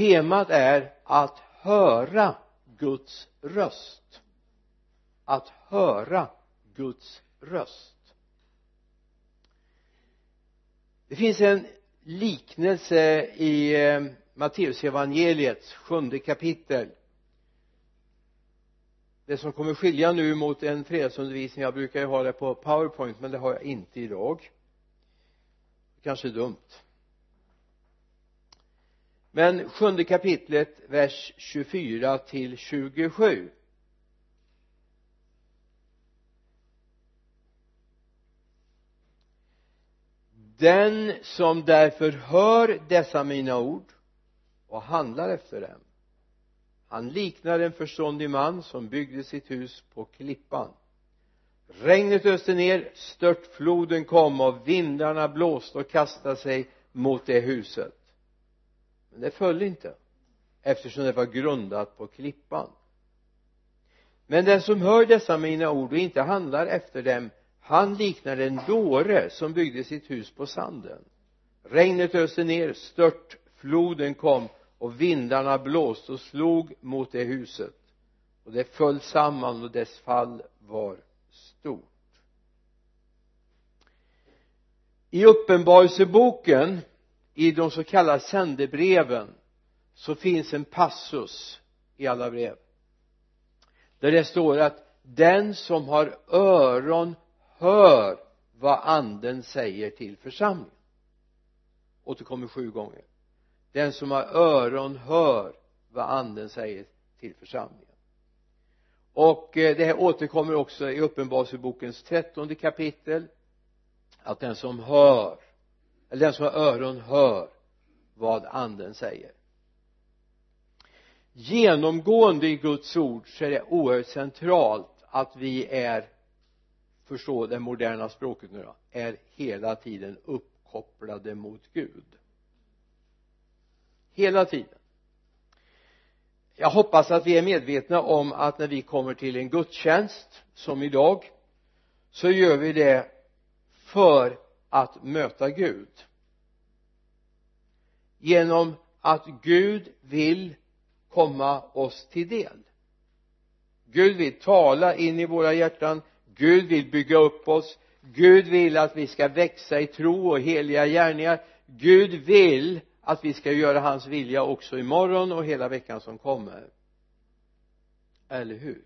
temat är att höra Guds röst. Att höra Guds röst. Det finns en liknelse i eh, Matteusevangeliets sjunde kapitel. Det som kommer skilja nu mot en fredagsundervisning jag brukar ju ha det på powerpoint men det har jag inte idag. Kanske dumt men sjunde kapitlet vers 24 till 27 den som därför hör dessa mina ord och handlar efter dem han liknar en förståndig man som byggde sitt hus på klippan. Regnet öste ner störtfloden kom och vindarna blåste och kastade sig mot det huset men det föll inte eftersom det var grundat på klippan. Men den som hör dessa mina ord och inte handlar efter dem han liknar en dåre som byggde sitt hus på sanden. Regnet öste ner störtfloden kom och vindarna blåste och slog mot det huset. Och det föll samman och dess fall var stort. I uppenbarelseboken i de så kallade sändebreven så finns en passus i alla brev. Där det står att den som har öron hör vad anden säger till församlingen. Återkommer sju gånger. Den som har öron hör vad anden säger till församlingen. Och eh, det här återkommer också i uppenbarelsebokens trettonde kapitel att den som hör eller den som har öron hör vad anden säger. Genomgående i Guds ord så är det oerhört centralt att vi är förstå det moderna språket nu då är hela tiden uppkopplade mot Gud. Hela tiden. Jag hoppas att vi är medvetna om att när vi kommer till en gudstjänst som idag så gör vi det för att möta Gud. Genom att Gud vill komma oss till del. Gud vill tala in i våra hjärtan. Gud vill bygga upp oss. Gud vill att vi ska växa i tro och heliga gärningar. Gud vill att vi ska göra hans vilja också imorgon och hela veckan som kommer. Eller hur?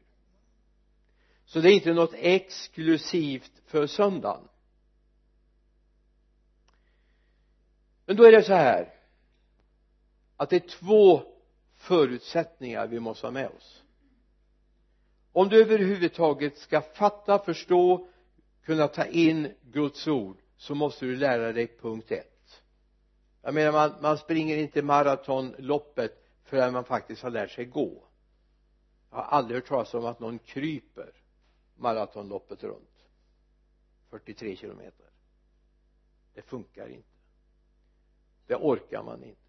Så det är inte något exklusivt för söndagen. Men då är det så här att det är två förutsättningar vi måste ha med oss. Om du överhuvudtaget ska fatta, förstå, kunna ta in Guds ord så måste du lära dig punkt ett. Jag menar man, man springer inte maratonloppet förrän man faktiskt har lärt sig gå. Jag har aldrig hört talas om att någon kryper maratonloppet runt. 43 kilometer. Det funkar inte det orkar man inte.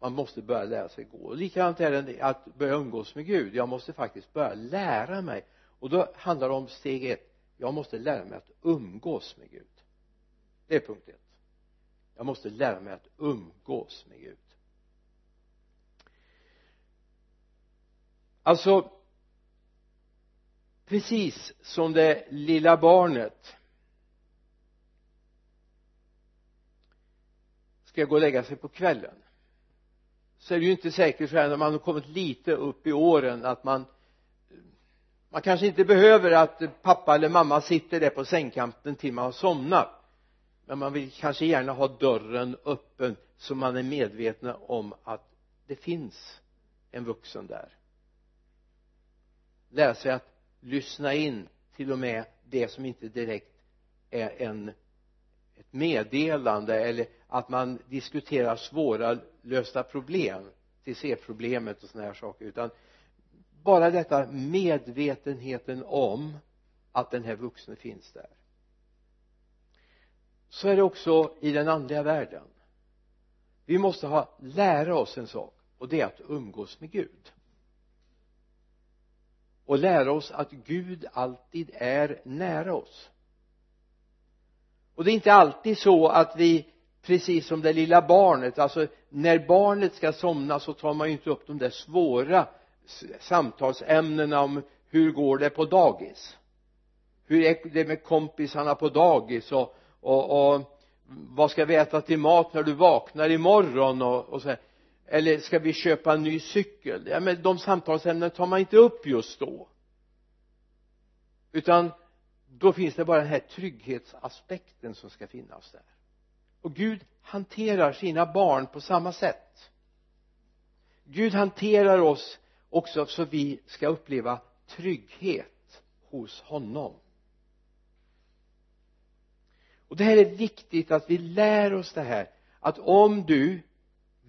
Man måste börja lära sig gå. Och likadant är det att börja umgås med Gud. Jag måste faktiskt börja lära mig. Och då handlar det om steg ett. Jag måste lära mig att umgås med Gud. Det är punkt ett. Jag måste lära mig att umgås med Gud. Alltså precis som det lilla barnet ska gå och lägga sig på kvällen. Så är det ju inte säkert så här när man har kommit lite upp i åren att man man kanske inte behöver att pappa eller mamma sitter där på sängkanten till man har somnat. Men man vill kanske gärna ha dörren öppen så man är medveten om att det finns en vuxen där. Lära sig att lyssna in till och med det som inte direkt är en ett meddelande eller att man diskuterar svåra lösta problem till C-problemet och sådana här saker utan bara detta medvetenheten om att den här vuxne finns där. Så är det också i den andliga världen. Vi måste ha lära oss en sak och det är att umgås med Gud. Och lära oss att Gud alltid är nära oss. Och det är inte alltid så att vi precis som det lilla barnet alltså när barnet ska somna så tar man ju inte upp de där svåra samtalsämnena om hur går det på dagis? Hur är det med kompisarna på dagis och, och, och vad ska vi äta till mat när du vaknar imorgon och, och så här. eller ska vi köpa en ny cykel? Ja men de samtalsämnena tar man inte upp just då. Utan då finns det bara den här trygghetsaspekten som ska finnas där och Gud hanterar sina barn på samma sätt. Gud hanterar oss också så vi ska uppleva trygghet hos honom. Och det här är viktigt att vi lär oss det här att om du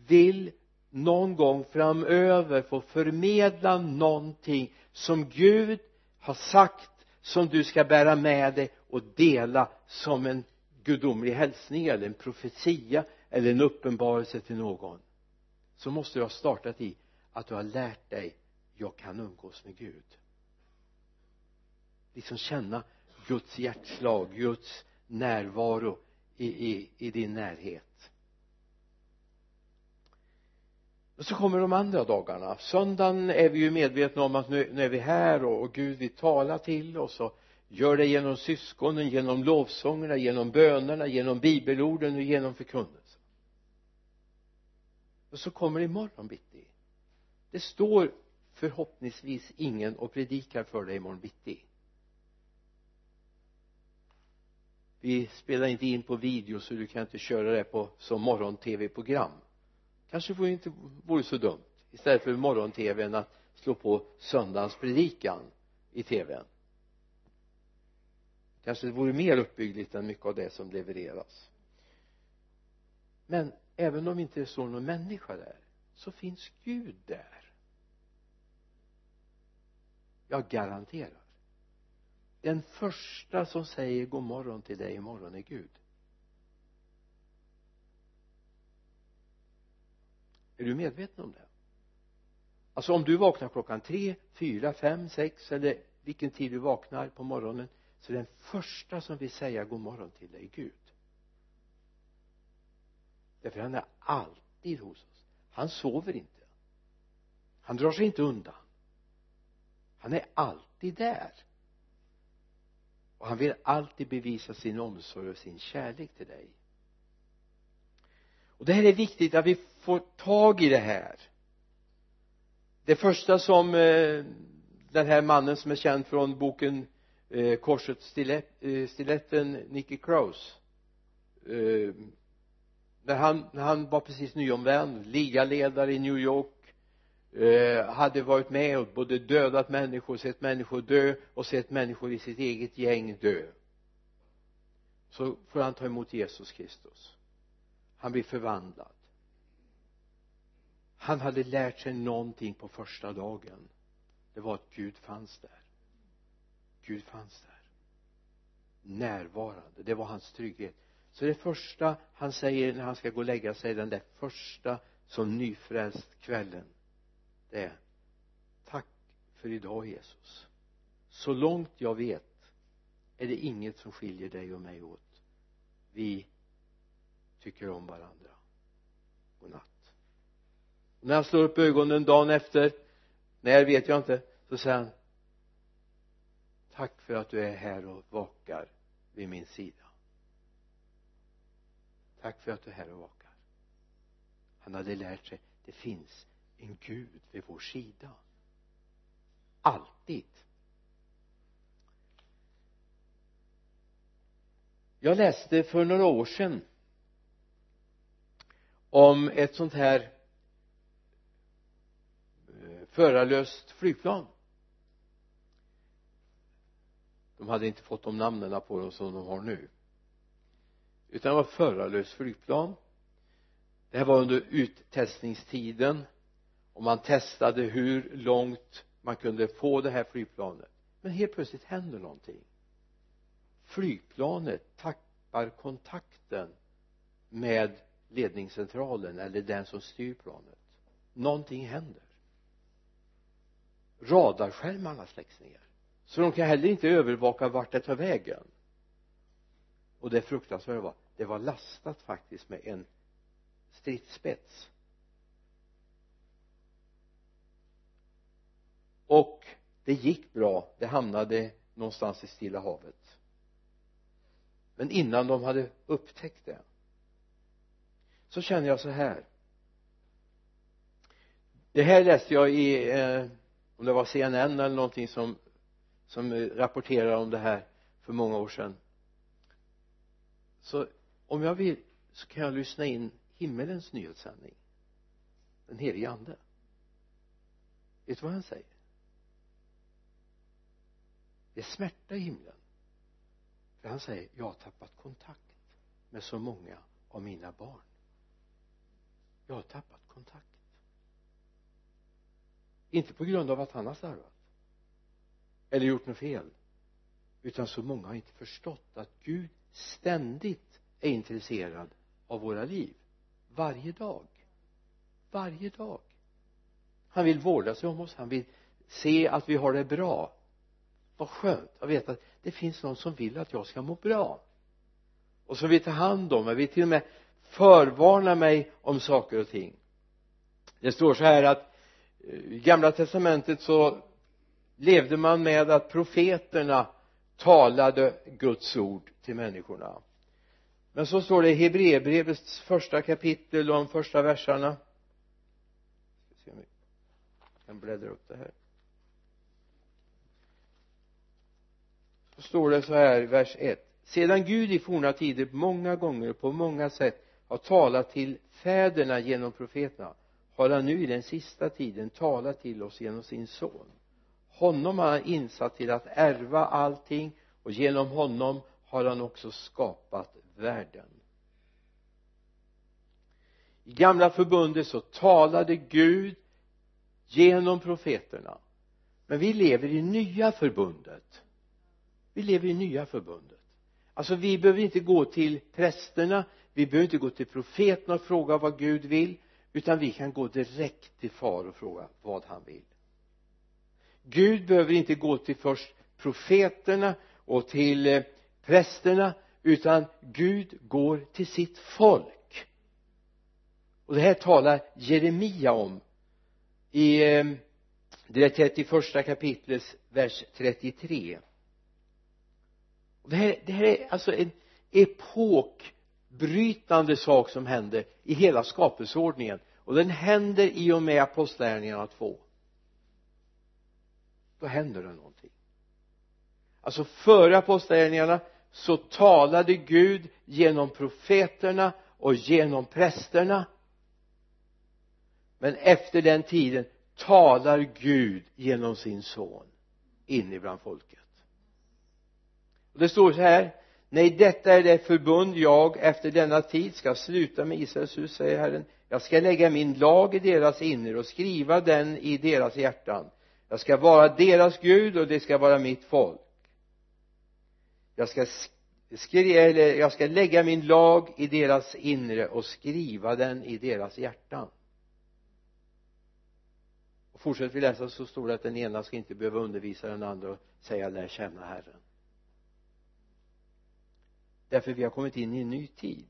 vill någon gång framöver få förmedla någonting som Gud har sagt som du ska bära med dig och dela som en gudomlig hälsning eller en profetia eller en uppenbarelse till någon så måste du ha startat i att du har lärt dig jag kan umgås med Gud. Liksom känna Guds hjärtslag, Guds närvaro i, i, i din närhet. Och så kommer de andra dagarna. Söndagen är vi ju medvetna om att nu, nu är vi här och, och Gud vill tala till oss och gör det genom syskonen, genom lovsångerna, genom bönerna, genom bibelorden och genom förkunnelsen. Och så kommer det imorgon bitti det står förhoppningsvis ingen och predikar för dig imorgon bitti vi spelar inte in på video så du kan inte köra det på som morgon-tv-program. Kanske vore inte vore så dumt istället för morgon-tvn att slå på söndagens predikan i tvn kanske det vore mer uppbyggligt än mycket av det som levereras. Men även om inte det står någon människa där så finns Gud där. Jag garanterar. Den första som säger god morgon till dig imorgon är Gud. Är du medveten om det? Alltså om du vaknar klockan tre, fyra, fem, sex eller vilken tid du vaknar på morgonen så är den första som vill säga god morgon till dig Gud. Därför han är alltid hos oss. Han sover inte. Han drar sig inte undan. Han är alltid där. Och han vill alltid bevisa sin omsorg och sin kärlek till dig. Och det här är viktigt att vi får tag i det här. Det första som eh, den här mannen som är känd från boken eh, korset stilett, eh, stiletten Nicky Krause eh, när han, när han var precis nyomvänd ligaledare i New York eh, hade varit med och både dödat människor, sett människor dö och sett människor i sitt eget gäng dö. Så får han ta emot Jesus Kristus. Han blir förvandlad. Han hade lärt sig någonting på första dagen. Det var att Gud fanns där. Gud fanns där. Närvarande. Det var hans trygghet. Så det första han säger när han ska gå och lägga sig den där första som nyfrälst kvällen det är tack för idag Jesus. Så långt jag vet är det inget som skiljer dig och mig åt. Vi tycker om varandra. Godnatt och när han slår upp ögonen dagen efter när vet jag inte. Så säger han tack för att du är här och vakar vid min sida. Tack för att du är här och vakar. Han hade lärt sig det finns en Gud vid vår sida. Alltid. Jag läste för några år sedan om ett sånt här eh, förarlöst flygplan de hade inte fått de namnen på dem som de har nu. Utan det var förarlöst flygplan. Det här var under uttestningstiden. Och man testade hur långt man kunde få det här flygplanet. Men helt plötsligt händer någonting. Flygplanet tappar kontakten med ledningscentralen eller den som styr planet. Någonting händer. Radarskärmarna släcks ner så de kan heller inte övervaka vart det tar vägen. Och det fruktansvärda var det var lastat faktiskt med en stridsspets. Och det gick bra. Det hamnade någonstans i Stilla havet. Men innan de hade upptäckt det så känner jag så här. Det här läste jag i eh, om det var CNN eller någonting som som rapporterar om det här för många år sedan. Så om jag vill så kan jag lyssna in himmelens nyhetssändning. Den helige ande. Vet du vad han säger? Det är smärta i himlen. För han säger jag har tappat kontakt med så många av mina barn. Jag har tappat kontakt. Inte på grund av att han har slarvat eller gjort något fel. Utan så många har inte förstått att Gud ständigt är intresserad av våra liv. Varje dag. Varje dag. Han vill vårda sig om oss. Han vill se att vi har det bra. Vad skönt att veta att det finns någon som vill att jag ska må bra. Och som vill ta hand om mig. Vill till och med förvarna mig om saker och ting. Det står så här att eh, i gamla testamentet så levde man med att profeterna talade Guds ord till människorna. Men så står det i Hebreerbrevets första kapitel och de första verserna. Ska se om jag kan bläddra upp det här. Så står det så här i vers 1 sedan Gud i forna tider många gånger på många sätt har talat till fäderna genom profeterna har han nu i den sista tiden talat till oss genom sin son honom har han insatt till att ärva allting och genom honom har han också skapat världen. I gamla förbundet så talade Gud genom profeterna. Men vi lever i nya förbundet. Vi lever i nya förbundet. Alltså vi behöver inte gå till prästerna vi behöver inte gå till profeterna och fråga vad Gud vill utan vi kan gå direkt till far och fråga vad han vill. Gud behöver inte gå till först profeterna och till eh, prästerna utan Gud går till sitt folk. Och det här talar Jeremia om i eh, det 31 kapitlets vers 33 och det här, det här är alltså en epokbrytande sak som händer i hela skapelseordningen och den händer i och med apostlagärningarna 2 då händer det någonting. Alltså före apostlagärningarna så talade Gud genom profeterna och genom prästerna. Men efter den tiden talar Gud genom sin son in ibland folket. Och det står så här nej detta är det förbund jag efter denna tid ska sluta med Israels hus säger Herren. Jag ska lägga min lag i deras inre och skriva den i deras hjärtan jag ska vara deras Gud och det ska vara mitt folk. Jag ska skri eller jag ska lägga min lag i deras inre och skriva den i deras hjärtan. Och fortsätter vi läsa så står det att den ena ska inte behöva undervisa den andra och säga lär känna Herren. Därför vi har kommit in i en ny tid.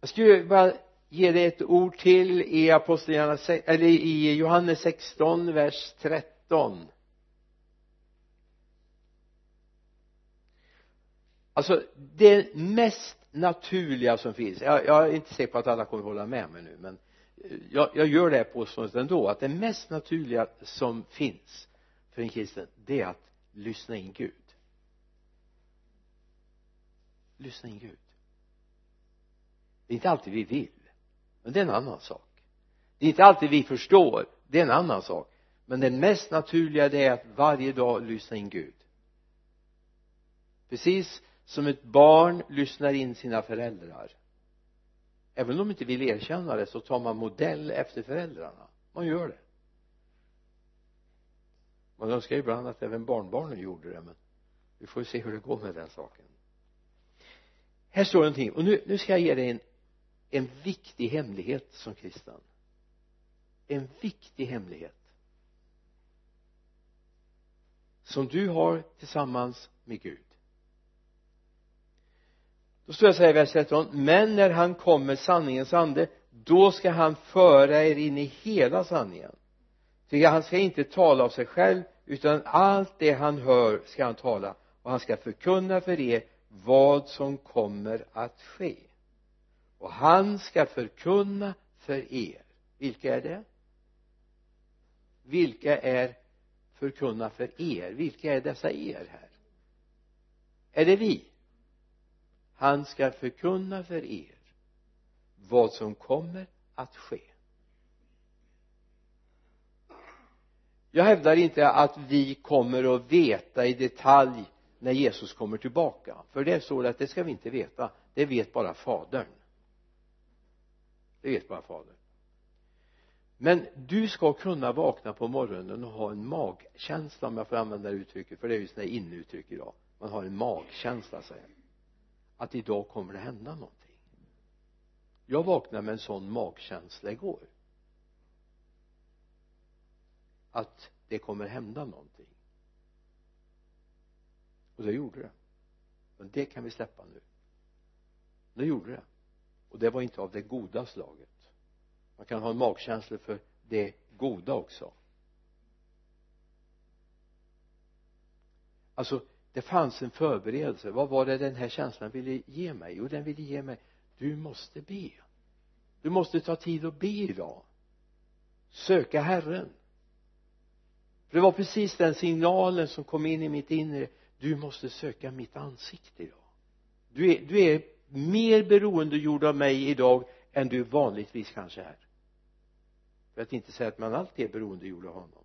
Jag skulle bara ge dig ett ord till i apostlagärningarna eller i Johannes 16 vers 13 alltså det mest naturliga som finns jag, jag är inte säker på att alla kommer hålla med mig nu men eh, jag, jag gör det här påståendet ändå att det mest naturliga som finns för en kristen det är att lyssna in Gud. Lyssna in Gud. Det är inte alltid vi vill men det är en annan sak. Det är inte alltid vi förstår. Det är en annan sak. Men det mest naturliga det är att varje dag lyssna in Gud. Precis som ett barn lyssnar in sina föräldrar. Även om de inte vill erkänna det så tar man modell efter föräldrarna. Man gör det. Man önskar ibland att även barnbarnen gjorde det men vi får se hur det går med den saken. Här står någonting. Och nu, nu ska jag ge dig en en viktig hemlighet som kristen. En viktig hemlighet. Som du har tillsammans med Gud. Då står det så här i vers 13 men när han kommer sanningens ande då ska han föra er in i hela sanningen. Ty han ska inte tala av sig själv utan allt det han hör ska han tala. Och han ska förkunna för er vad som kommer att ske och han ska förkunna för er. Vilka är det? Vilka är förkunna för er? Vilka är dessa er här? Är det vi? Han ska förkunna för er vad som kommer att ske. Jag hävdar inte att vi kommer att veta i detalj när Jesus kommer tillbaka. För det står det att det ska vi inte veta. Det vet bara fadern det vet bara fadern men du ska kunna vakna på morgonen och ha en magkänsla om jag får använda det uttrycket för det är ju sådana inneuttryck idag. Man har en magkänsla säger att idag kommer det hända någonting. Jag vaknade med en sån magkänsla igår. Att det kommer hända någonting. Och det gjorde det. Men det kan vi släppa nu. Det gjorde det och det var inte av det goda slaget. Man kan ha en magkänsla för det goda också. Alltså det fanns en förberedelse. Vad var det den här känslan ville ge mig? Jo den ville ge mig du måste be. Du måste ta tid och be idag. Söka Herren. För det var precis den signalen som kom in i mitt inre. Du måste söka mitt ansikte idag. Du är, du är mer beroendegjord av mig idag än du vanligtvis kanske är. För att inte säga att man alltid är beroendegjord av honom.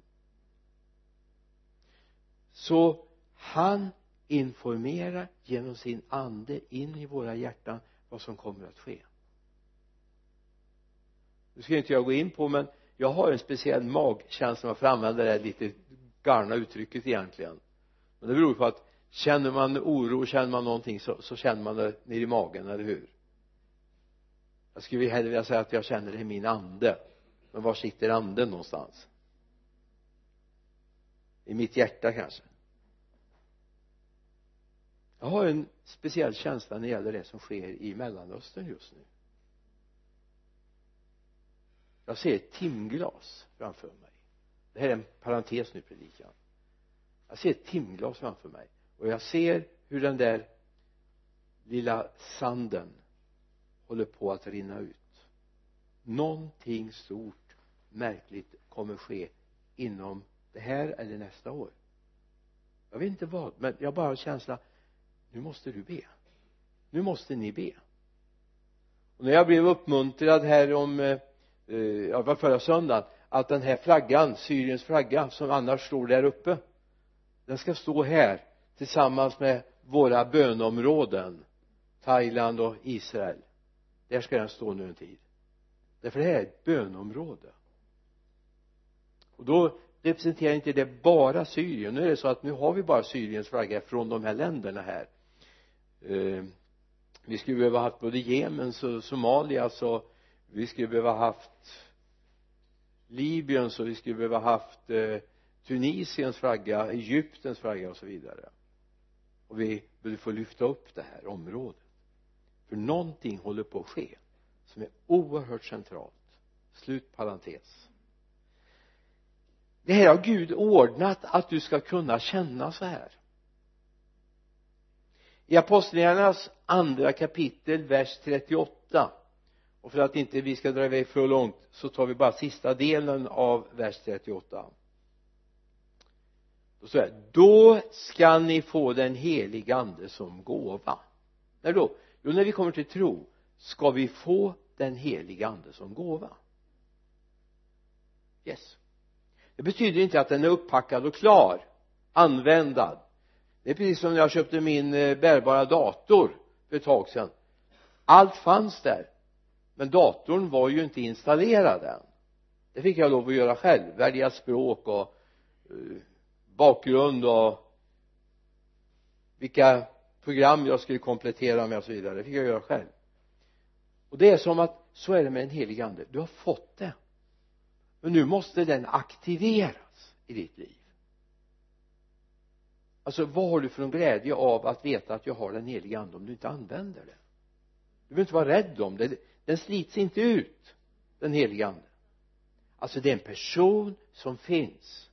Så han informerar genom sin ande in i våra hjärtan vad som kommer att ske. Nu ska inte jag gå in på men jag har en speciell magkänsla om jag får använda det här lite galna uttrycket egentligen. Men det beror på att känner man oro känner man någonting så, så känner man det nere i magen, eller hur? Jag skulle hellre vilja säga att jag känner det i min ande. Men var sitter anden någonstans? I mitt hjärta kanske? Jag har en speciell känsla när det gäller det som sker i mellanöstern just nu. Jag ser ett timglas framför mig. Det här är en parentes nu predikan. Jag ser ett timglas framför mig och jag ser hur den där lilla sanden håller på att rinna ut. Någonting stort märkligt kommer ske inom det här eller nästa år. Jag vet inte vad men jag bara har känsla nu måste du be. Nu måste ni be. Och när jag blev uppmuntrad här om eh, eh ja, var förra söndagen att den här flaggan, Syriens flagga som annars står där uppe den ska stå här tillsammans med våra bönområden Thailand och Israel. Där ska den stå nu en tid. Därför det här är ett bönområde och då representerar inte det bara Syrien. Nu är det så att nu har vi bara Syriens flagga från de här länderna här. Eh, vi skulle behöva haft både Jemen och Somalia så vi skulle behöva haft Libyen så vi skulle behöva haft eh, Tunisiens flagga, Egyptens flagga och så vidare och vi behöver få lyfta upp det här området. För någonting håller på att ske som är oerhört centralt. Slut parentes. Det här har Gud ordnat att du ska kunna känna så här. I apostlagärningarnas andra kapitel vers 38 och för att inte vi ska dra iväg för långt så tar vi bara sista delen av vers 38 då står det då ska ni få den heliga ande som gåva. När då? Jo när vi kommer till tro ska vi få den heliga ande som gåva. Yes. Det betyder inte att den är upppackad och klar användad. Det är precis som när jag köpte min eh, bärbara dator för ett tag sedan. Allt fanns där men datorn var ju inte installerad än. Det fick jag lov att göra själv välja språk och uh, bakgrund och vilka program jag skulle komplettera med och så vidare. Det fick jag göra själv. Och det är som att så är det med den helige ande. Du har fått det. Men nu måste den aktiveras i ditt liv. Alltså vad har du för en glädje av att veta att jag har den helige ande om du inte använder det? Du behöver inte vara rädd om det. Den slits inte ut den helige ande. Alltså det är en person som finns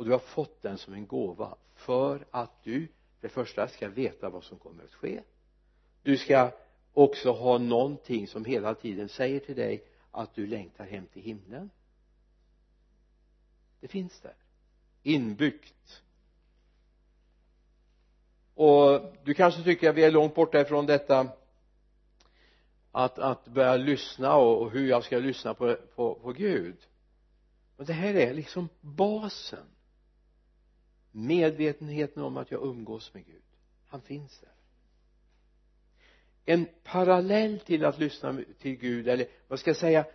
och du har fått den som en gåva för att du för det första ska veta vad som kommer att ske. Du ska också ha någonting som hela tiden säger till dig att du längtar hem till himlen. Det finns där. Inbyggt. Och du kanske tycker att vi är långt borta ifrån detta att, att börja lyssna och, och hur jag ska lyssna på, på, på Gud. Men det här är liksom basen medvetenheten om att jag umgås med Gud. Han finns där. En parallell till att lyssna till Gud eller vad ska jag säga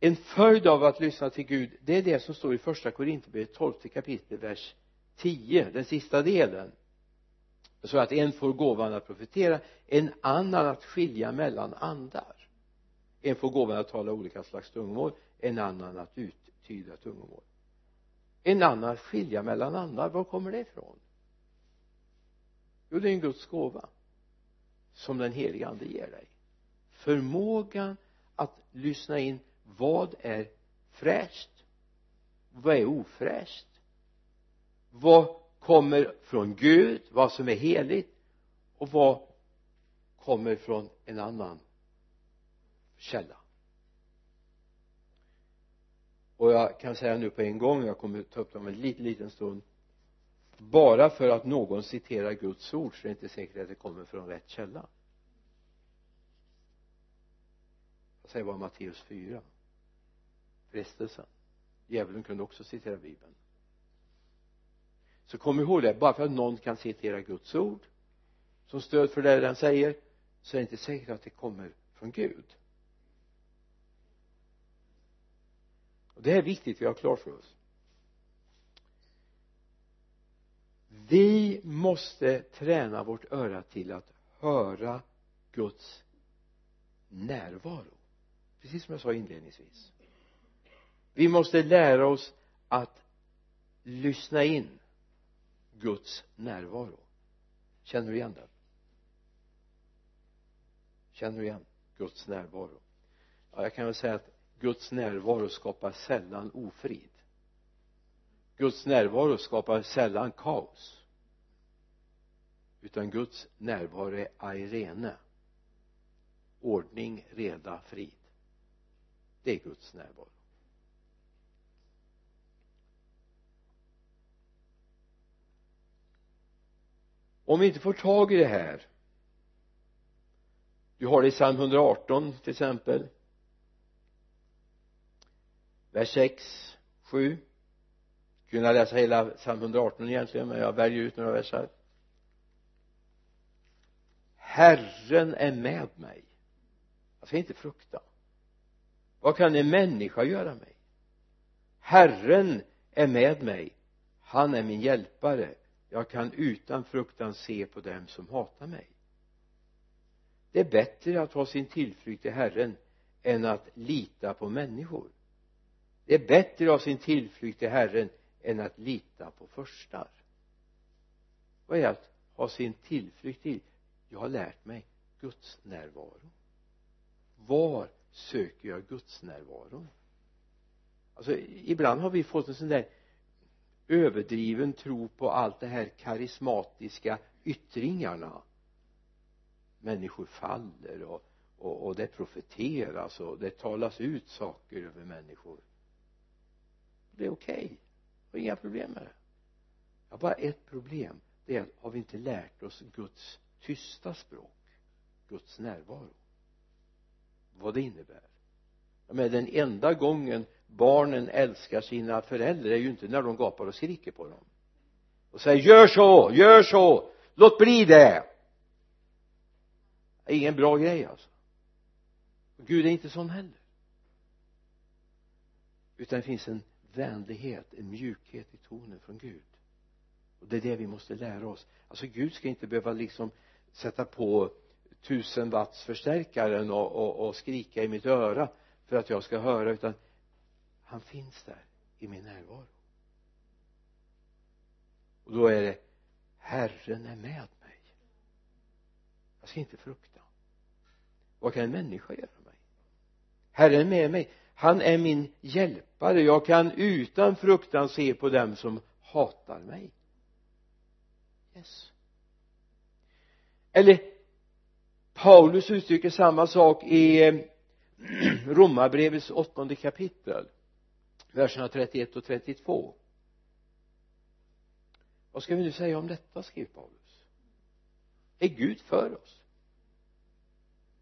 en följd av att lyssna till Gud det är det som står i första Korinthierbrevet 12 kapitel vers 10 den sista delen. Så att en får gåvan att profetera en annan att skilja mellan andar. En får gåvan att tala olika slags tungomål en annan att uttyda tungomål en annan skilja mellan andar var kommer det ifrån? Jo det är en Guds gåva som den helige ande ger dig. Förmågan att lyssna in vad är fräscht vad är ofräscht vad kommer från Gud vad som är heligt och vad kommer från en annan källa och jag kan säga nu på en gång jag kommer ta upp dem en liten liten stund. Bara för att någon citerar Guds ord så är det inte säkert att det kommer från rätt källa. Jag säger bara Matteus 4 frestelsen. Djävulen kunde också citera bibeln. Så kom ihåg det bara för att någon kan citera Guds ord som stöd för det den säger så är det inte säkert att det kommer från Gud. Och det här är viktigt vi har klart för oss. Vi måste träna vårt öra till att höra Guds närvaro. Precis som jag sa inledningsvis. Vi måste lära oss att lyssna in Guds närvaro. Känner du igen den? Känner du igen Guds närvaro? Ja jag kan väl säga att Guds närvaro skapar sällan ofrid. Guds närvaro skapar sällan kaos. Utan Guds närvaro är airene ordning, reda, frid. Det är Guds närvaro. Om vi inte får tag i det här du har det i psalm 118 till exempel vers 6 7 kunna läsa hela psalm 118 egentligen men jag väljer ut några verser Herren är med mig. Jag ska inte frukta. Vad kan en människa göra mig? Herren är med mig. Han är min hjälpare. Jag kan utan fruktan se på dem som hatar mig. Det är bättre att ha sin tillflykt till Herren än att lita på människor det är bättre att ha sin tillflykt till Herren än att lita på förstar. Vad är att ha sin tillflykt till? Jag har lärt mig Guds närvaro. Var söker jag Guds närvaro? Alltså ibland har vi fått en sån där överdriven tro på allt det här karismatiska yttringarna. Människor faller och, och, och det profeteras och det talas ut saker över människor det är okej. Okay. jag har inga problem med det. Jag har bara ett problem. Det är att har vi inte lärt oss Guds tysta språk? Guds närvaro? Vad det innebär? Men den enda gången barnen älskar sina föräldrar är ju inte när de gapar och skriker på dem. Och säger gör så, gör så, låt bli det! Det är ingen bra grej alltså. Gud är inte sån heller. Utan det finns en vänlighet, en mjukhet i tonen från Gud. Och det är det vi måste lära oss. Alltså Gud ska inte behöva liksom sätta på tusen watts förstärkaren och, och, och skrika i mitt öra för att jag ska höra utan han finns där i min närvaro. Och då är det Herren är med mig. Jag ska inte frukta. Vad kan en människa göra mig? Herren är med mig han är min hjälpare. Jag kan utan fruktan se på dem som hatar mig. Yes. Eller Paulus uttrycker samma sak i eh, Romarbrevets åttonde kapitel verserna 31 och 32 vad ska vi nu säga om detta skriver Paulus? Är Gud för oss?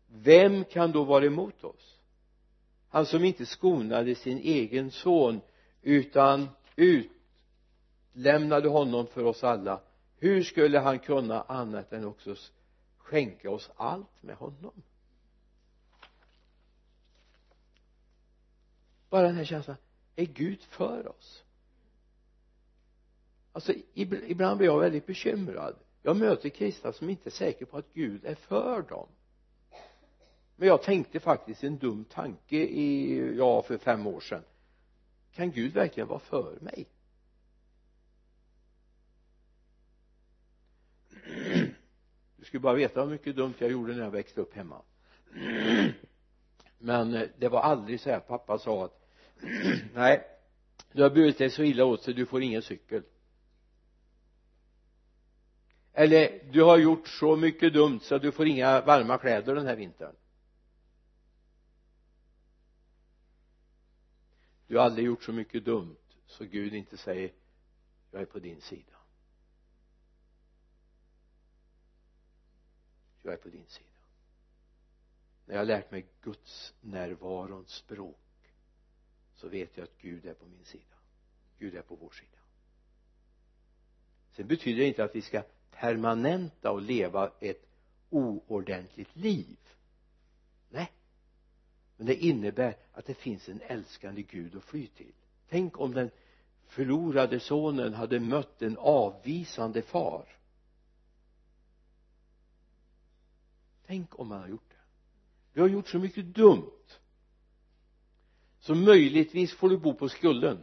Vem kan då vara emot oss? Han som inte skonade sin egen son utan utlämnade honom för oss alla. Hur skulle han kunna annat än också skänka oss allt med honom? Bara den här känslan. Är Gud för oss? Alltså ibland blir jag väldigt bekymrad. Jag möter kristna som inte är säkra på att Gud är för dem men jag tänkte faktiskt en dum tanke i, ja för fem år sedan. Kan Gud verkligen vara för mig? Du skulle bara veta hur mycket dumt jag gjorde när jag växte upp hemma. Men eh, det var aldrig så här pappa sa att nej du har burit dig så illa åt så du får ingen cykel. Eller du har gjort så mycket dumt så du får inga varma kläder den här vintern. Du har aldrig gjort så mycket dumt så Gud inte säger jag är på din sida. Jag är på din sida. När jag har lärt mig Guds närvarons språk så vet jag att Gud är på min sida. Gud är på vår sida. Sen betyder det inte att vi ska permanenta och leva ett oordentligt liv. Nej men det innebär att det finns en älskande Gud att fly till. Tänk om den förlorade sonen hade mött en avvisande far. Tänk om man har gjort det. Du har gjort så mycket dumt. Så möjligtvis får du bo på skulden.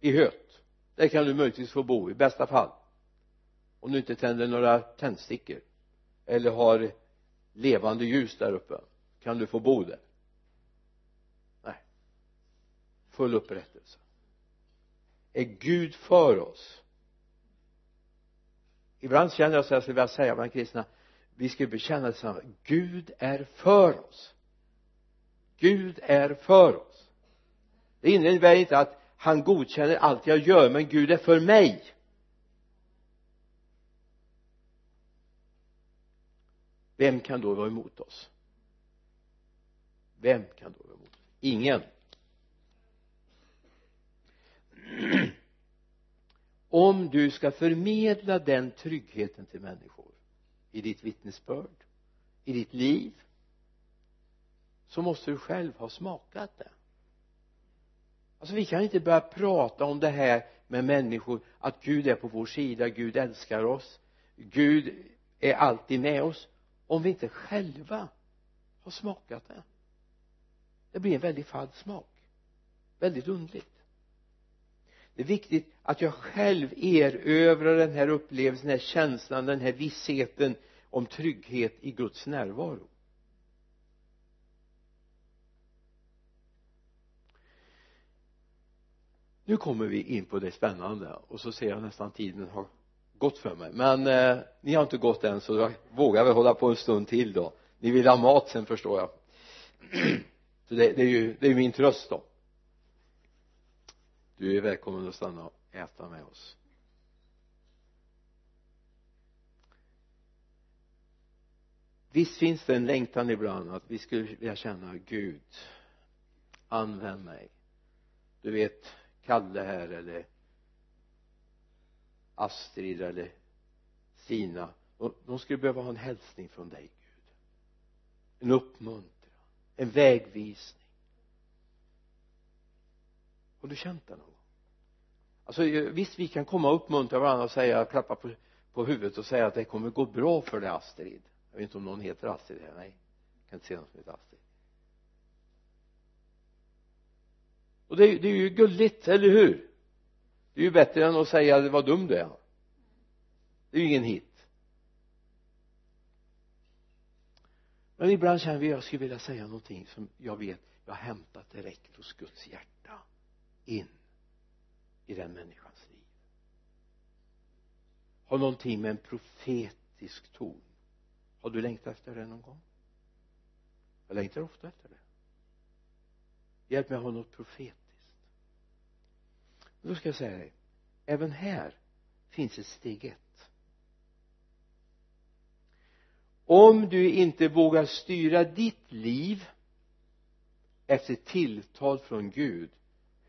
I höt. Där kan du möjligtvis få bo i bästa fall. Om du inte tänder några tändstickor. Eller har levande ljus där uppe kan du få bo där? Nej. Full upprättelse. Är Gud för oss? Ibland känner jag så här skulle vilja säga bland kristna vi ska bekänna detsamma Gud är för oss. Gud är för oss. Det innebär inte att han godkänner allt jag gör men Gud är för mig. Vem kan då vara emot oss? Vem kan då vara emot? Ingen. Om du ska förmedla den tryggheten till människor i ditt vittnesbörd i ditt liv så måste du själv ha smakat det. Alltså vi kan inte börja prata om det här med människor att Gud är på vår sida, Gud älskar oss Gud är alltid med oss om vi inte själva har smakat det det blir en väldigt falsk smak. Väldigt underligt. Det är viktigt att jag själv erövrar den här upplevelsen, den här känslan, den här vissheten om trygghet i Guds närvaro. Nu kommer vi in på det spännande och så ser jag nästan tiden har gått för mig. Men eh, ni har inte gått än så jag vågar väl hålla på en stund till då. Ni vill ha mat sen förstår jag. så det, det är ju det är min tröst då. Du är välkommen att stanna och äta med oss. Visst finns det en längtan ibland att vi skulle vilja känna Gud. Använd mig. Du vet Kalle här eller Astrid eller Stina de skulle behöva ha en hälsning från dig Gud. En uppmuntran en vägvisning. Har du känt det någon gång? Alltså visst vi kan komma och uppmuntra varandra och säga klappa på, på huvudet och säga att det kommer gå bra för dig Astrid. Jag vet inte om någon heter Astrid här nej. Jag kan inte se någon som heter Astrid. Och det, det är ju gulligt, eller hur? Det är ju bättre än att säga vad dum du är. Det är ju ingen hit. Men ibland känner vi att jag skulle vilja säga någonting som jag vet jag har hämtat direkt hos Guds hjärta in i den människans liv. Har någonting med en profetisk ton har du längtat efter det någon gång? Jag längtar ofta efter det. Hjälp mig att ha något profetiskt. Då ska jag säga dig även här finns ett steg ett. Om du inte vågar styra ditt liv efter tilltal från Gud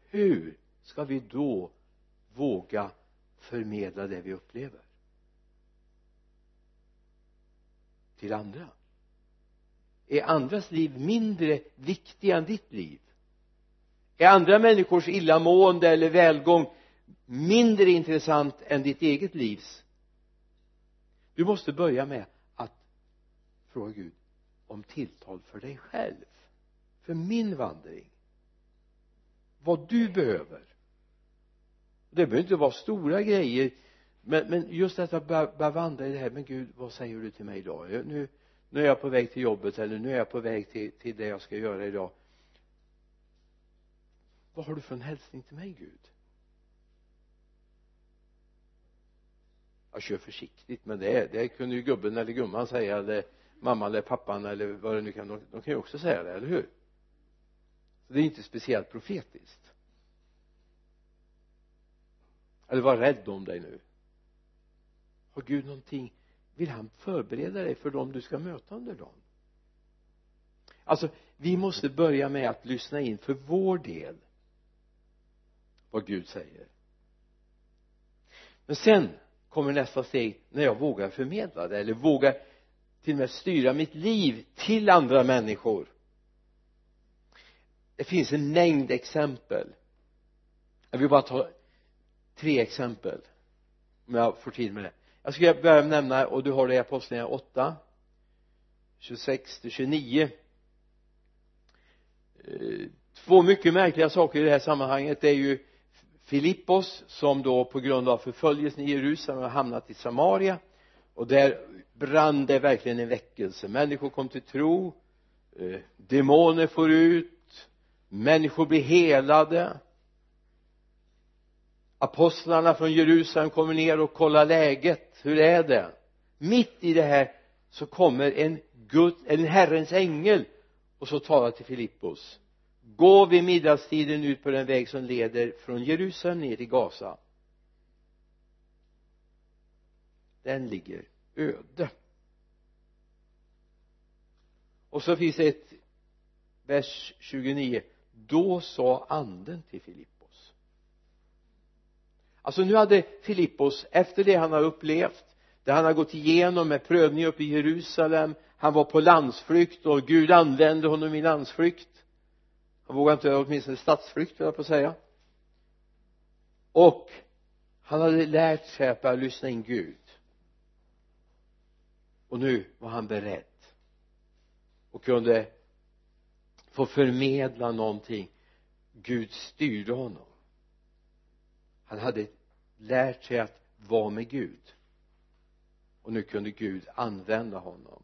hur ska vi då våga förmedla det vi upplever? Till andra. Är andras liv mindre viktiga än ditt liv? Är andra människors illamående eller välgång mindre intressant än ditt eget livs? Du måste börja med fråga Gud om tilltal för dig själv för min vandring. Vad du behöver. Det behöver inte vara stora grejer men, men just detta att börja vandra i det här. Men Gud vad säger du till mig idag? Nu, nu är jag på väg till jobbet eller nu är jag på väg till, till det jag ska göra idag. Vad har du för en hälsning till mig Gud? Jag kör försiktigt men det, det kunde ju gubben eller gumman säga. Eller mamman eller pappan eller vad det nu kan de, de kan ju också säga det, eller hur? Så det är inte speciellt profetiskt. Eller var rädd om dig nu. Har Gud någonting vill han förbereda dig för dem du ska möta under dagen? Alltså vi måste börja med att lyssna in för vår del vad Gud säger. Men sen kommer nästa steg när jag vågar förmedla det eller vågar till och med styra mitt liv till andra människor. Det finns en mängd exempel. Jag vill bara ta tre exempel om jag får tid med det. Jag ska börja nämna och du har det i apostlagärningarna 8 26 till 29 eh, två mycket märkliga saker i det här sammanhanget. Det är ju Filippos som då på grund av förföljelsen i Jerusalem har hamnat i Samaria och där brann det verkligen en väckelse. Människor kom till tro. Eh, demoner får ut. Människor blir helade. Apostlarna från Jerusalem kommer ner och kollar läget. Hur är det? Mitt i det här så kommer en Gud, en Herrens ängel och så talar till Filippos. Gå vid middagstiden ut på den väg som leder från Jerusalem ner till Gaza den ligger öde. Och så finns det ett vers 29 då sa anden till Filippos. Alltså nu hade Filippos efter det han har upplevt det han har gått igenom med prövning uppe i Jerusalem han var på landsflykt och Gud använde honom i landsflykt. Han vågade inte åtminstone stadsflykt jag på att säga. Och han hade lärt sig att börja lyssna in Gud och nu var han beredd. Och kunde få förmedla någonting. Gud styrde honom. Han hade lärt sig att vara med Gud. Och nu kunde Gud använda honom.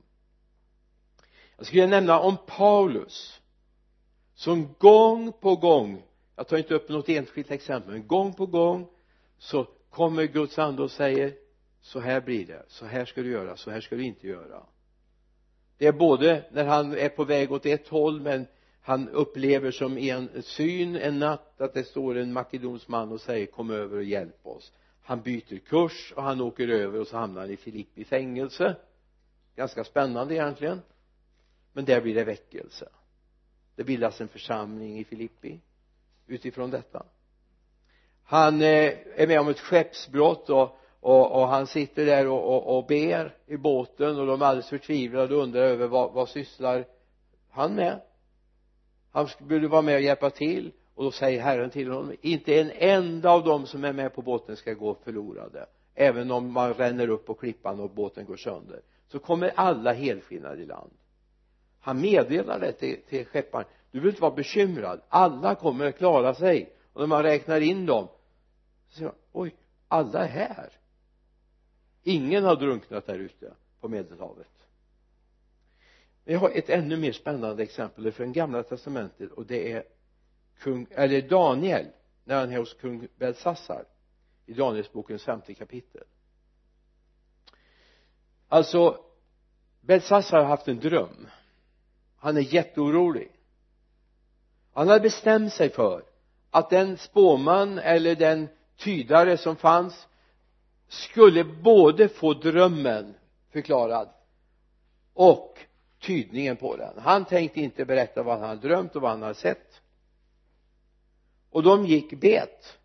Jag skulle nämna om Paulus som gång på gång jag tar inte upp något enskilt exempel men gång på gång så kommer Guds ande och säger så här blir det, så här ska du göra, så här ska du inte göra. Det är både när han är på väg åt ett håll men han upplever som en syn en natt att det står en makedonsk man och säger kom över och hjälp oss. Han byter kurs och han åker över och så hamnar han i Filippi fängelse. Ganska spännande egentligen. Men där blir det väckelse. Det bildas en församling i Filippi utifrån detta. Han eh, är med om ett skeppsbrott och, och, och han sitter där och, och, och ber i båten och de är alldeles förtvivlade och undrar över vad, vad sysslar han med? Han skulle vara med och hjälpa till. Och då säger Herren till honom inte en enda av dem som är med på båten ska gå förlorade även om man ränner upp på klippan och båten går sönder. Så kommer alla helskinnade i land. Han meddelar det till, till skepparen. Du behöver inte vara bekymrad. Alla kommer att klara sig. Och när man räknar in dem så säger man oj alla är här ingen har drunknat där ute på medelhavet. Men jag har ett ännu mer spännande exempel. Från gamla testamentet och det är kung, eller Daniel när han är hos kung Belsassar i Danielsbokens femte kapitel. Alltså Belsassar har haft en dröm. Han är jätteorolig. Han hade bestämt sig för att den spåman eller den tydare som fanns skulle både få drömmen förklarad och tydningen på den. Han tänkte inte berätta vad han hade drömt och vad han hade sett. Och de gick bet.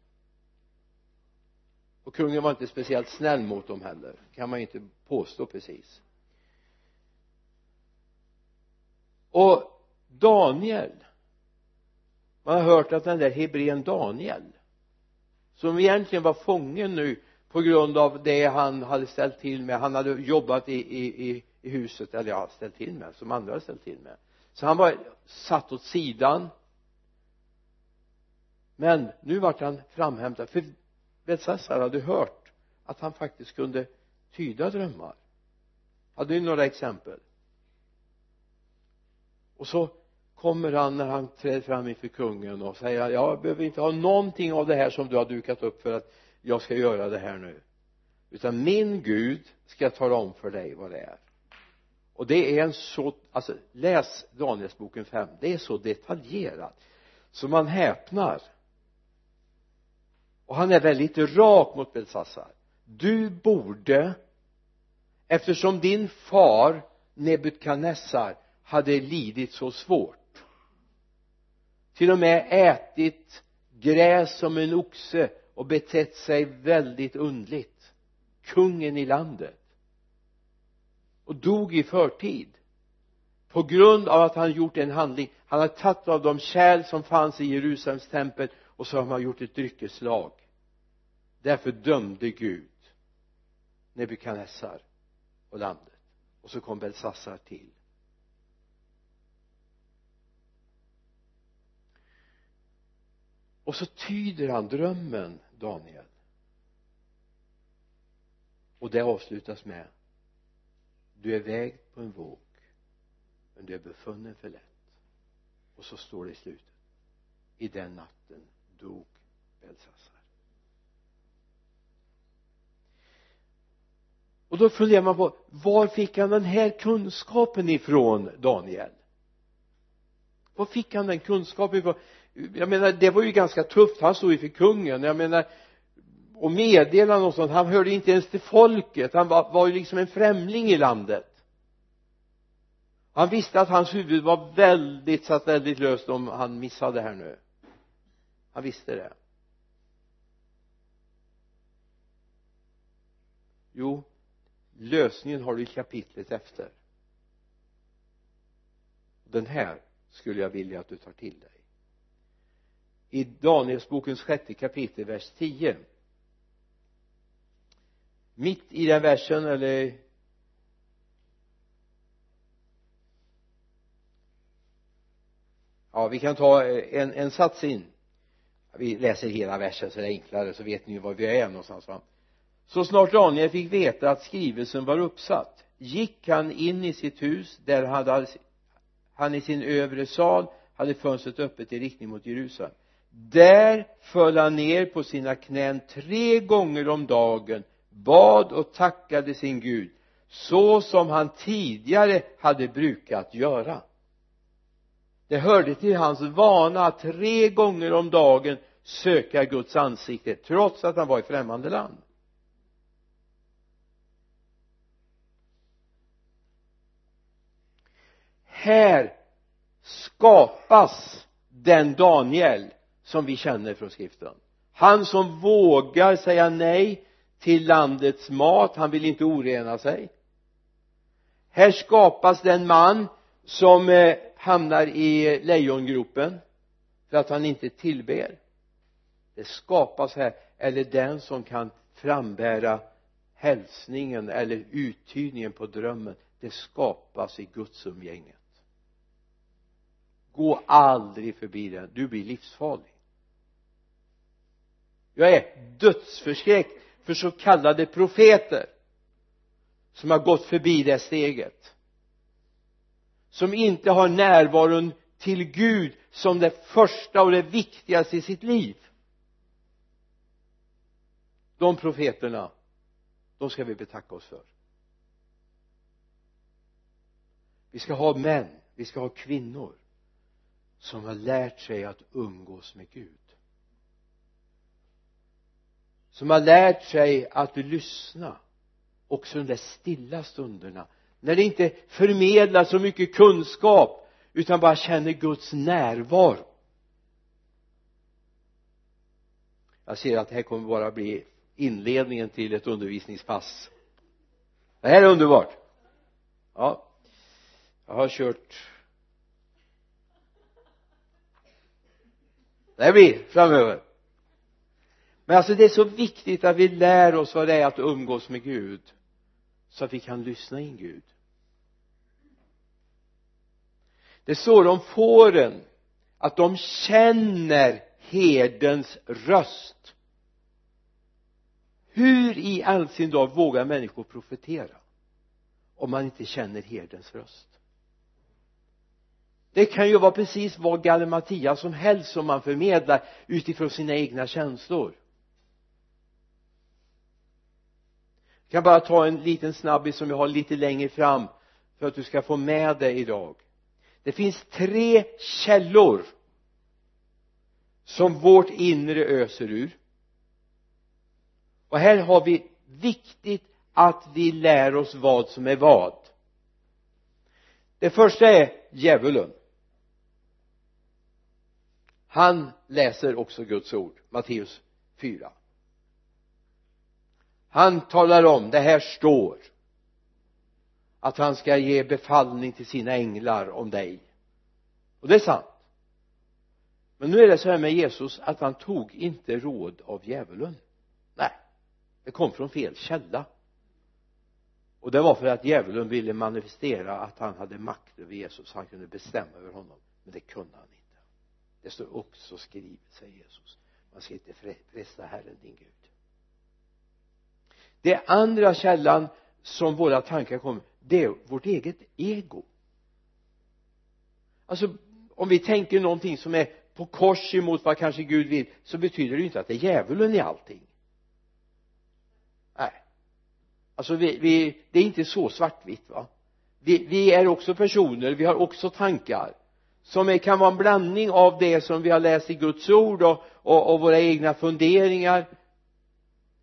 Och kungen var inte speciellt snäll mot dem heller kan man ju inte påstå precis. Och Daniel man har hört att den där Hebrén Daniel som egentligen var fången nu på grund av det han hade ställt till med. Han hade jobbat i, i, i huset eller ja ställt till med som andra hade ställt till med. Så han var satt åt sidan. Men nu vart han framhämtad. För Belsassar hade hört att han faktiskt kunde tyda drömmar? Hade ni några exempel? Och så kommer han när han träder fram inför kungen och säger jag behöver inte ha någonting av det här som du har dukat upp för att jag ska göra det här nu. Utan min Gud ska tala om för dig vad det är. Och det är en så alltså läs Danielsboken 5 det är så detaljerat. Så man häpnar. Och han är väldigt rak mot Belsassar du borde eftersom din far Nebukadnessar hade lidit så svårt till och med ätit gräs som en oxe och betett sig väldigt undligt. Kungen i landet. Och dog i förtid. På grund av att han gjort en handling. Han har tagit av de kärl som fanns i Jerusalems tempel och så har man gjort ett dryckeslag. Därför dömde Gud Nebukadnessar och landet. Och så kom Belsassar till. Och så tyder han drömmen Daniel. Och det avslutas med du är vägd på en våg men du är befunnen för lätt. Och så står det i slutet i den natten dog Belsassar och då funderar man på var fick han den här kunskapen ifrån Daniel? Var fick han den kunskapen ifrån? Jag menar det var ju ganska tufft. Han stod ju för kungen. Jag menar och meddelade och sånt han hörde inte ens till folket. Han var, var ju liksom en främling i landet. Han visste att hans huvud var väldigt satt väldigt löst om han missade här nu. Han visste det. Jo lösningen har du i kapitlet efter. Den här skulle jag vilja att du tar till dig i Danielsbokens sjätte kapitel vers 10 mitt i den versen eller ja vi kan ta en, en sats in. Vi läser hela versen så det är enklare så vet ni var vi är någonstans va? Så snart Daniel fick veta att skrivelsen var uppsatt gick han in i sitt hus där hade han i sin övre sal hade fönstret öppet i riktning mot Jerusalem där föll han ner på sina knän tre gånger om dagen bad och tackade sin Gud så som han tidigare hade brukat göra. Det hörde till hans vana att tre gånger om dagen söka Guds ansikte trots att han var i främmande land. Här skapas den Daniel som vi känner från skriften. Han som vågar säga nej till landets mat han vill inte orena sig. Här skapas den man som eh, hamnar i lejongropen för att han inte tillber. Det skapas här eller den som kan frambära hälsningen eller uttydningen på drömmen det skapas i gudsumgänget gå aldrig förbi den du blir livsfarlig jag är dödsförskräckt för så kallade profeter som har gått förbi det steget. Som inte har närvaron till Gud som det första och det viktigaste i sitt liv. De profeterna de ska vi betacka oss för. Vi ska ha män vi ska ha kvinnor som har lärt sig att umgås med Gud som har lärt sig att lyssna också de där stilla stunderna. När det inte förmedlar så mycket kunskap utan bara känner Guds närvaro. Jag ser att det här kommer bara bli inledningen till ett undervisningspass. Det här är underbart. Ja jag har kört. Det här blir framöver men alltså det är så viktigt att vi lär oss vad det är att umgås med Gud så att vi kan lyssna in Gud. Det står om fåren att de känner herdens röst. Hur i all sin dag vågar människor profetera om man inte känner herdens röst? Det kan ju vara precis vad gallimatia som helst som man förmedlar utifrån sina egna känslor. Kan bara ta en liten snabbis som jag har lite längre fram för att du ska få med dig idag. Det finns tre källor som vårt inre öser ur. Och här har vi viktigt att vi lär oss vad som är vad. Det första är djävulen. Han läser också Guds ord Matteus 4 han talar om det här står att han ska ge befallning till sina änglar om dig. Och det är sant. Men nu är det så här med Jesus att han tog inte råd av djävulen. Nej det kom från fel källa. Och det var för att djävulen ville manifestera att han hade makt över Jesus han kunde bestämma över honom. Men det kunde han inte. Det står också skrivet säger Jesus. Man ska inte fresta Herren din Gud det andra källan som våra tankar kommer. Det är vårt eget ego. Alltså om vi tänker någonting som är på kors emot vad kanske Gud vill så betyder det ju inte att det är djävulen i allting. Nej. Alltså vi, vi det är inte så svartvitt va? Vi, vi är också personer, vi har också tankar som är, kan vara en blandning av det som vi har läst i Guds ord och, och, och våra egna funderingar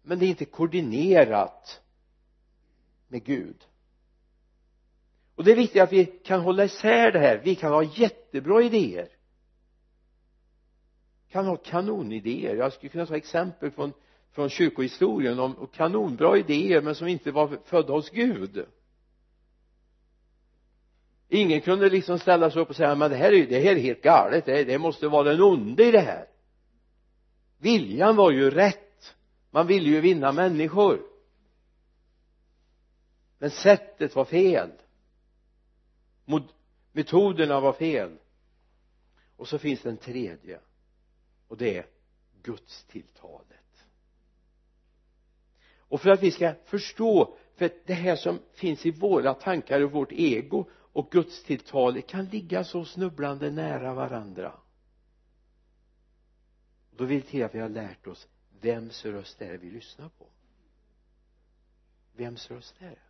men det är inte koordinerat med Gud. Och det är viktigt att vi kan hålla isär det här. Vi kan ha jättebra idéer. Kan ha kanonidéer. Jag skulle kunna ta exempel från från kyrkohistorien om kanonbra idéer men som inte var födda hos Gud. Ingen kunde liksom ställa sig upp och säga men det här är, det här är helt galet. Det, det måste vara den onde i det här. Viljan var ju rätt man ville ju vinna människor. Men sättet var fel. Metoderna var fel. Och så finns det en tredje. Och det är Guds tilltalet och för att vi ska förstå för det här som finns i våra tankar och vårt ego och Guds tilltal kan ligga så snubblande nära varandra. Då vill det till att vi har lärt oss vems röst är det vi lyssnar på? Vems röst är det?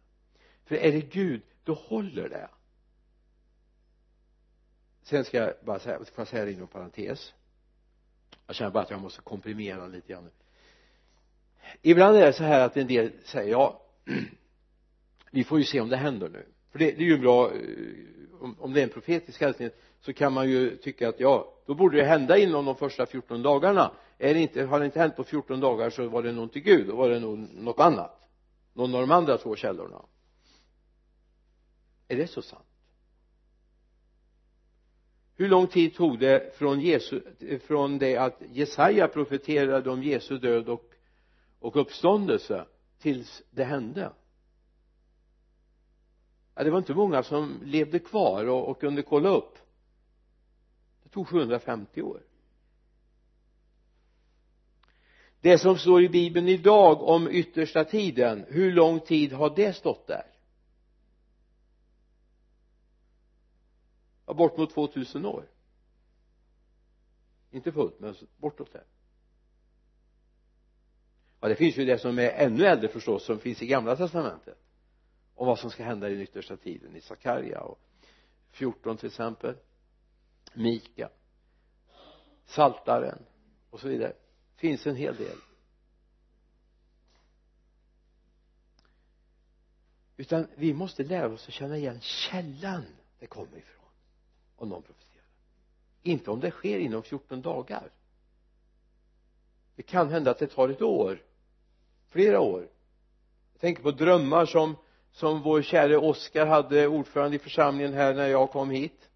För är det Gud då håller det. Sen ska jag bara säga, får jag säga det inom parentes? Jag känner bara att jag måste komprimera lite grann. Ibland är det så här att en del säger ja vi får ju se om det händer nu. För det, det är ju bra eh, om, om det är en profetisk hälsning så kan man ju tycka att ja då borde det hända inom de första 14 dagarna. Är det inte, har det inte hänt på 14 dagar så var det nog till Gud då var det nog något annat. Någon av de andra två källorna. Är det så sant? Hur lång tid tog det från Jesu, från det att Jesaja profeterade om Jesu död och, och uppståndelse tills det hände? Ja, det var inte många som levde kvar och, och kunde kolla upp tog 750 år. Det som står i bibeln idag om yttersta tiden hur lång tid har det stått där? Ja, bort mot 2000 år. Inte fullt men bortåt där ja det finns ju det som är ännu äldre förstås som finns i gamla testamentet om vad som ska hända i den yttersta tiden i Sakarja och 14 till exempel. Mika Saltaren och så vidare. Finns en hel del. Utan vi måste lära oss att känna igen källan det kommer ifrån om någon profeterar. Inte om det sker inom 14 dagar. Det kan hända att det tar ett år flera år. Jag tänker på drömmar som som vår käre Oskar hade ordförande i församlingen här när jag kom hit.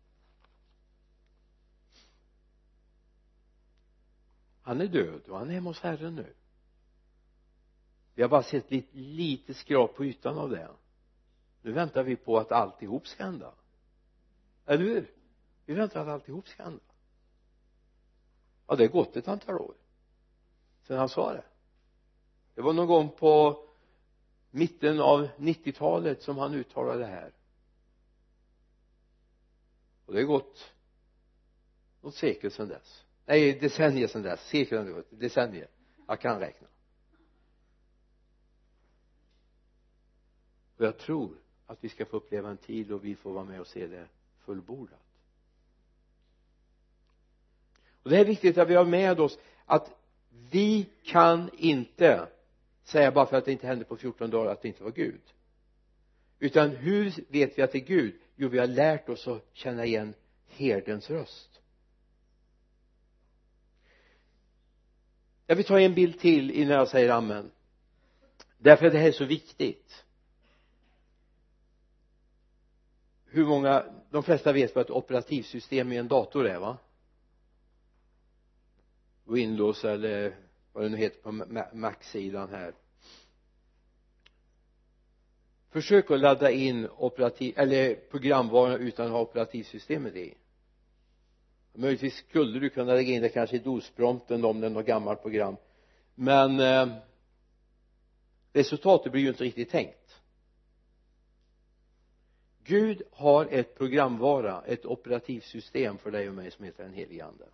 Han är död och han är hemma hos Herren nu. Vi har bara sett lite, lite skrap på ytan av det. Nu väntar vi på att alltihop ska hända. Eller hur? Vi väntar att alltihop ska hända. Ja det har gått ett antal år sedan han sa det. Det var någon gång på mitten av 90-talet som han uttalade det här. Och det har gått något sekel sedan dess nej decennier sedan dess. Sekel har gått. Decennier. Jag kan räkna. Och jag tror att vi ska få uppleva en tid då vi får vara med och se det fullbordat. Och det är viktigt att vi har med oss att vi kan inte säga bara för att det inte hände på 14 dagar att det inte var Gud. Utan hur vet vi att det är Gud? Jo vi har lärt oss att känna igen herdens röst. Jag vill ta en bild till innan jag säger amen. Därför att det här är så viktigt. Hur många de flesta vet vad ett operativsystem i en dator är va? Windows eller vad det nu heter på Mac-sidan här. Försök att ladda in operativ eller programvaran utan att ha operativsystemet i möjligtvis skulle du kunna lägga in det kanske i DOS-prompten om det är något gammalt program. Men eh, resultatet blir ju inte riktigt tänkt. Gud har ett programvara, ett operativsystem för dig och mig som heter den helige ande.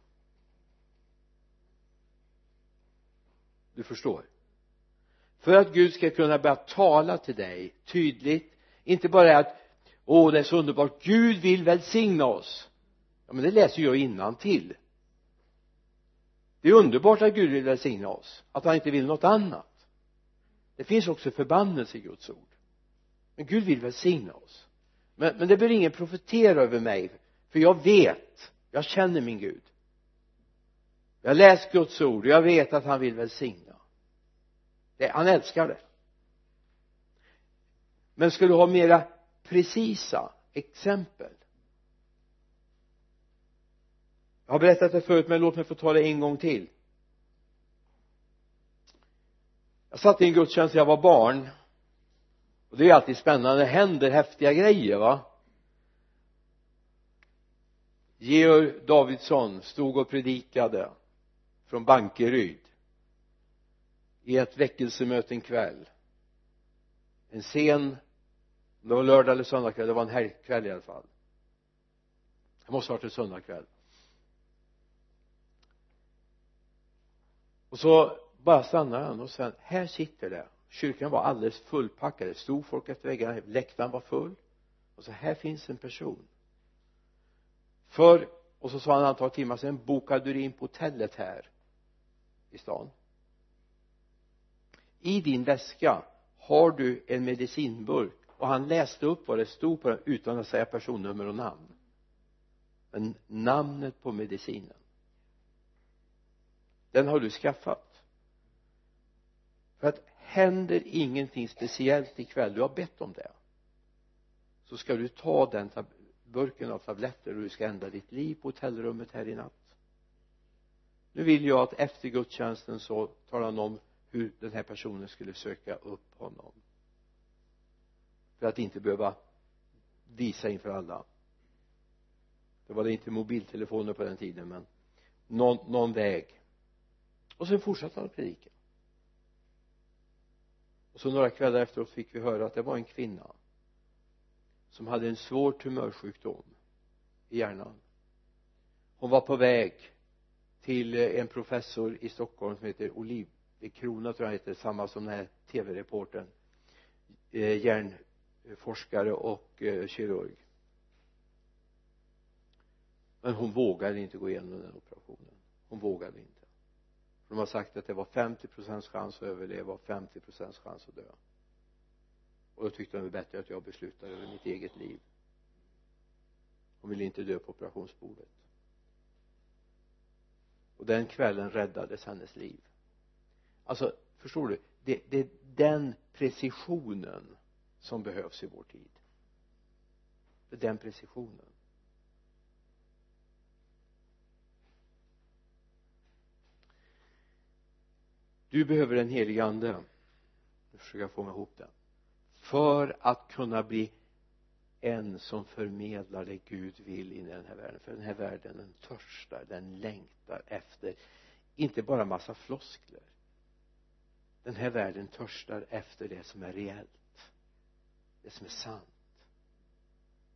Du förstår. För att Gud ska kunna börja tala till dig tydligt inte bara att åh det är så underbart. Gud vill välsigna oss ja men det läser jag innan till det är underbart att Gud vill välsigna oss att han inte vill något annat. Det finns också förbannelse i Guds ord. Men Gud vill välsigna oss. Men, men det bör ingen profetera över mig för jag vet jag känner min Gud. Jag har läst Guds ord och jag vet att han vill välsigna. Det, han älskar det. Men ska du ha mera precisa exempel? Jag har berättat det förut men låt mig få ta det en gång till. Jag satt i en gudstjänst när jag var barn. Och det är alltid spännande. Det händer häftiga grejer va? Georg Davidsson stod och predikade från Bankeryd. I ett väckelsemöte en kväll. En sen det var lördag eller söndagkväll. Det var en helgkväll i alla fall. Det måste ha varit en söndagkväll. Och så bara stannade han och sen här sitter det. Kyrkan var alldeles fullpackad. Det stod folk efter väggarna. Läktaren var full. Och så här finns en person. För och så sa han ett antal timmar sen bokade du in på hotellet här i stan? I din väska har du en medicinburk. Och han läste upp vad det stod på den utan att säga personnummer och namn. Men namnet på medicinen den har du skaffat. För att händer ingenting speciellt ikväll du har bett om det så ska du ta den burken av tabletter och du ska ändra ditt liv på hotellrummet här i natt. Nu vill jag att efter gudstjänsten så talar han om hur den här personen skulle söka upp honom. För att inte behöva visa inför alla. Det var det inte mobiltelefoner på den tiden men någon, någon väg och sen fortsatte han att predika. Och så några kvällar efteråt fick vi höra att det var en kvinna som hade en svår tumörsjukdom i hjärnan. Hon var på väg till eh, en professor i Stockholm som heter Olivkrona tror jag heter samma som den här tv-reportern eh, hjärnforskare och eh, kirurg. Men hon vågade inte gå igenom den operationen. Hon vågade inte de har sagt att det var 50 procents chans att överleva och 50 procents chans att dö. Och då tyckte de det var bättre att jag beslutade över mitt eget liv. Hon ville inte dö på operationsbordet. Och den kvällen räddades hennes liv. Alltså förstår du? Det, det är den precisionen som behövs i vår tid. Det är den precisionen. Du behöver den helige ande. Nu försöker jag få mig ihop det för att kunna bli en som förmedlar det Gud vill in i den här världen. För den här världen den törstar, den längtar efter inte bara massa floskler. Den här världen törstar efter det som är reellt. Det som är sant.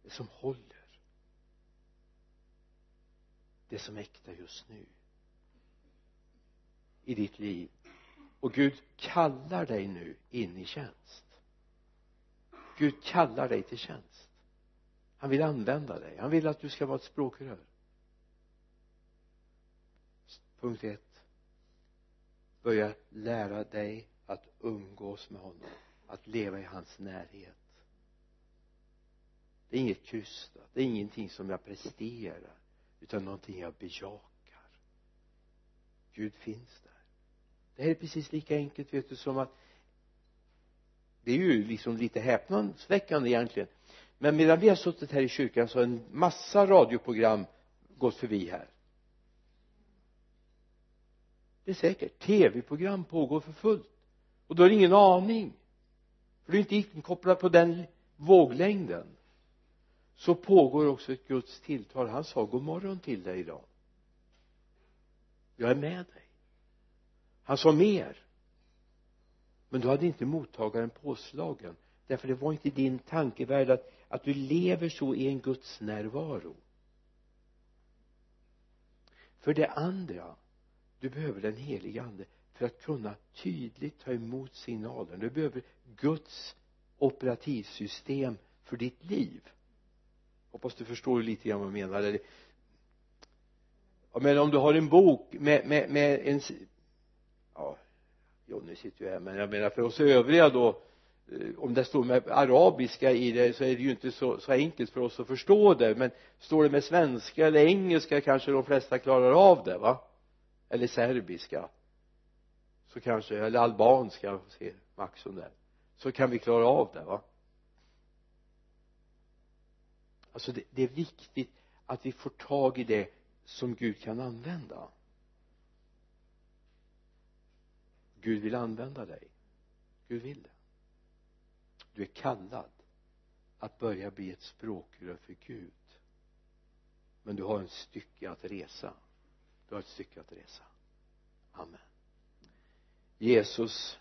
Det som håller. Det som är äkta just nu. I ditt liv och Gud kallar dig nu in i tjänst. Gud kallar dig till tjänst. Han vill använda dig. Han vill att du ska vara ett språkrör. Punkt ett. Börja lära dig att umgås med honom. Att leva i hans närhet. Det är inget krystat det är ingenting som jag presterar utan någonting jag bejakar. Gud finns där det här är precis lika enkelt vet du som att det är ju liksom lite häpnadsväckande egentligen. Men medan vi har suttit här i kyrkan så har en massa radioprogram gått förbi här. Det är säkert. Tv-program pågår för fullt. Och då har ingen aning. För du är inte inkopplad på den våglängden. Så pågår också ett Guds tilltal. Han sa god morgon till dig idag. Jag är med dig han sa mer. Men du hade inte mottagaren påslagen därför det var inte din tankevärld att, att du lever så i en Guds närvaro. För det andra du behöver den helige ande för att kunna tydligt ta emot signalen. Du behöver Guds operativsystem för ditt liv. Hoppas du förstår lite grann vad jag menar. Eller ja men om du har en bok med, med, med en Jonny sitter ju här men jag menar för oss övriga då eh, om det står med arabiska i det så är det ju inte så, så enkelt för oss att förstå det. Men står det med svenska eller engelska kanske de flesta klarar av det va? Eller serbiska. Så kanske, eller albanska ser Max där. Så kan vi klara av det va? Alltså det, det är viktigt att vi får tag i det som Gud kan använda. Gud vill använda dig. Gud vill det. Du är kallad att börja bli ett språkrör för Gud. Men du har ett stycke att resa. Du har ett stycke att resa. Amen. Jesus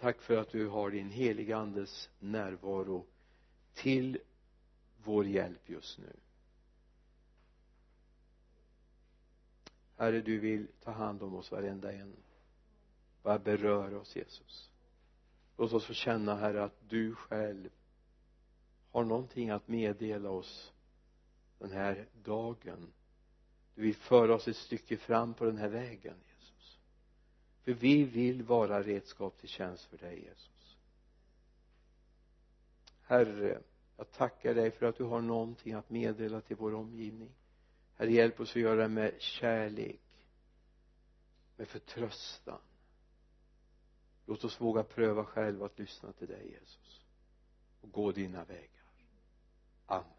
tack för att du har din heliga andes närvaro till vår hjälp just nu. Herre du vill ta hand om oss varenda en bara berör oss Jesus. Låt oss få känna herre att du själv har någonting att meddela oss den här dagen. Du vill föra oss ett stycke fram på den här vägen Jesus. För vi vill vara redskap till tjänst för dig Jesus. Herre jag tackar dig för att du har någonting att meddela till vår omgivning. Herre hjälp oss att göra det med kärlek med förtröstan låt oss våga pröva själva att lyssna till dig Jesus och gå dina vägar. Amen.